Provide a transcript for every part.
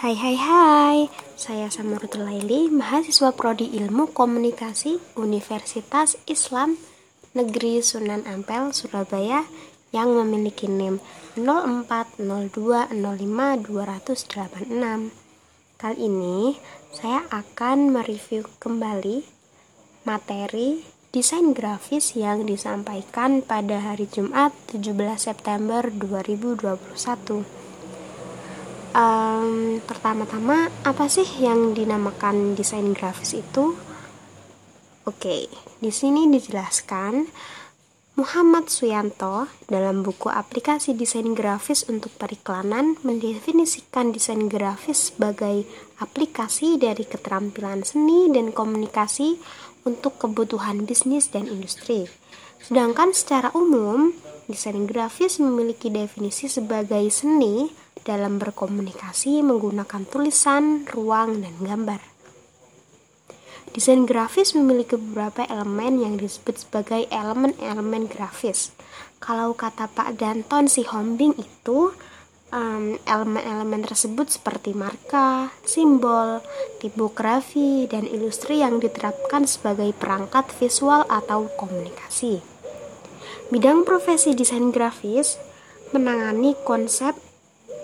Hai hai hai, saya Samaratul Laili, mahasiswa Prodi Ilmu Komunikasi Universitas Islam Negeri Sunan Ampel, Surabaya yang memiliki NIM 0402052086. Kali ini saya akan mereview kembali materi desain grafis yang disampaikan pada hari Jumat 17 September 2021 um, pertama-tama apa sih yang dinamakan desain grafis itu? Oke, di sini dijelaskan Muhammad Suyanto dalam buku aplikasi desain grafis untuk periklanan mendefinisikan desain grafis sebagai aplikasi dari keterampilan seni dan komunikasi untuk kebutuhan bisnis dan industri. Sedangkan secara umum, desain grafis memiliki definisi sebagai seni dalam berkomunikasi menggunakan tulisan, ruang, dan gambar. Desain grafis memiliki beberapa elemen yang disebut sebagai elemen-elemen grafis. Kalau kata Pak Danton si Hombing itu, elemen-elemen um, tersebut seperti marka, simbol, tipografi, dan ilustri yang diterapkan sebagai perangkat visual atau komunikasi. Bidang profesi desain grafis menangani konsep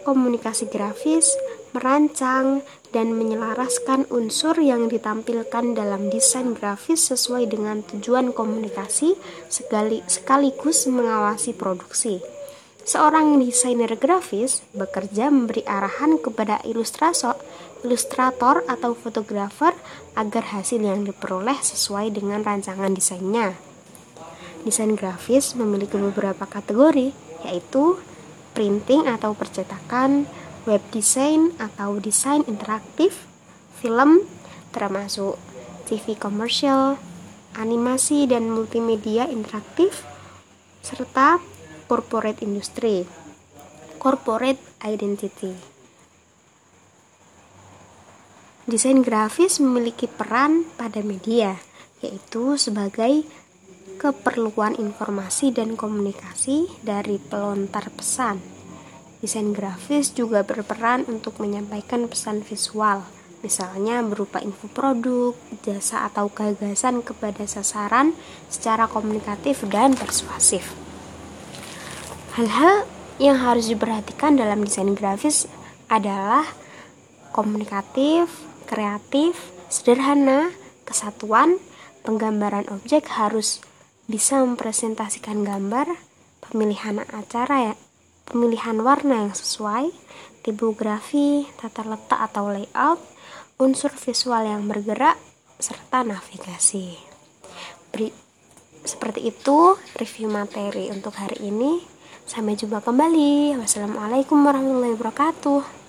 komunikasi grafis, merancang, dan menyelaraskan unsur yang ditampilkan dalam desain grafis sesuai dengan tujuan komunikasi sekaligus mengawasi produksi. Seorang desainer grafis bekerja memberi arahan kepada ilustrator, atau fotografer agar hasil yang diperoleh sesuai dengan rancangan desainnya. Desain grafis memiliki beberapa kategori, yaitu printing atau percetakan, web design atau desain interaktif, film, termasuk TV komersial, animasi dan multimedia interaktif, serta corporate industry, corporate identity. Desain grafis memiliki peran pada media, yaitu sebagai keperluan informasi dan komunikasi dari pelontar pesan. Desain grafis juga berperan untuk menyampaikan pesan visual, misalnya berupa info produk, jasa atau gagasan kepada sasaran secara komunikatif dan persuasif. Hal-hal yang harus diperhatikan dalam desain grafis adalah komunikatif, kreatif, sederhana, kesatuan, penggambaran objek harus bisa mempresentasikan gambar, pemilihan acara ya, pemilihan warna yang sesuai, tipografi, tata letak atau layout, unsur visual yang bergerak, serta navigasi. Beri, seperti itu review materi untuk hari ini. Sampai jumpa kembali. Wassalamualaikum warahmatullahi wabarakatuh.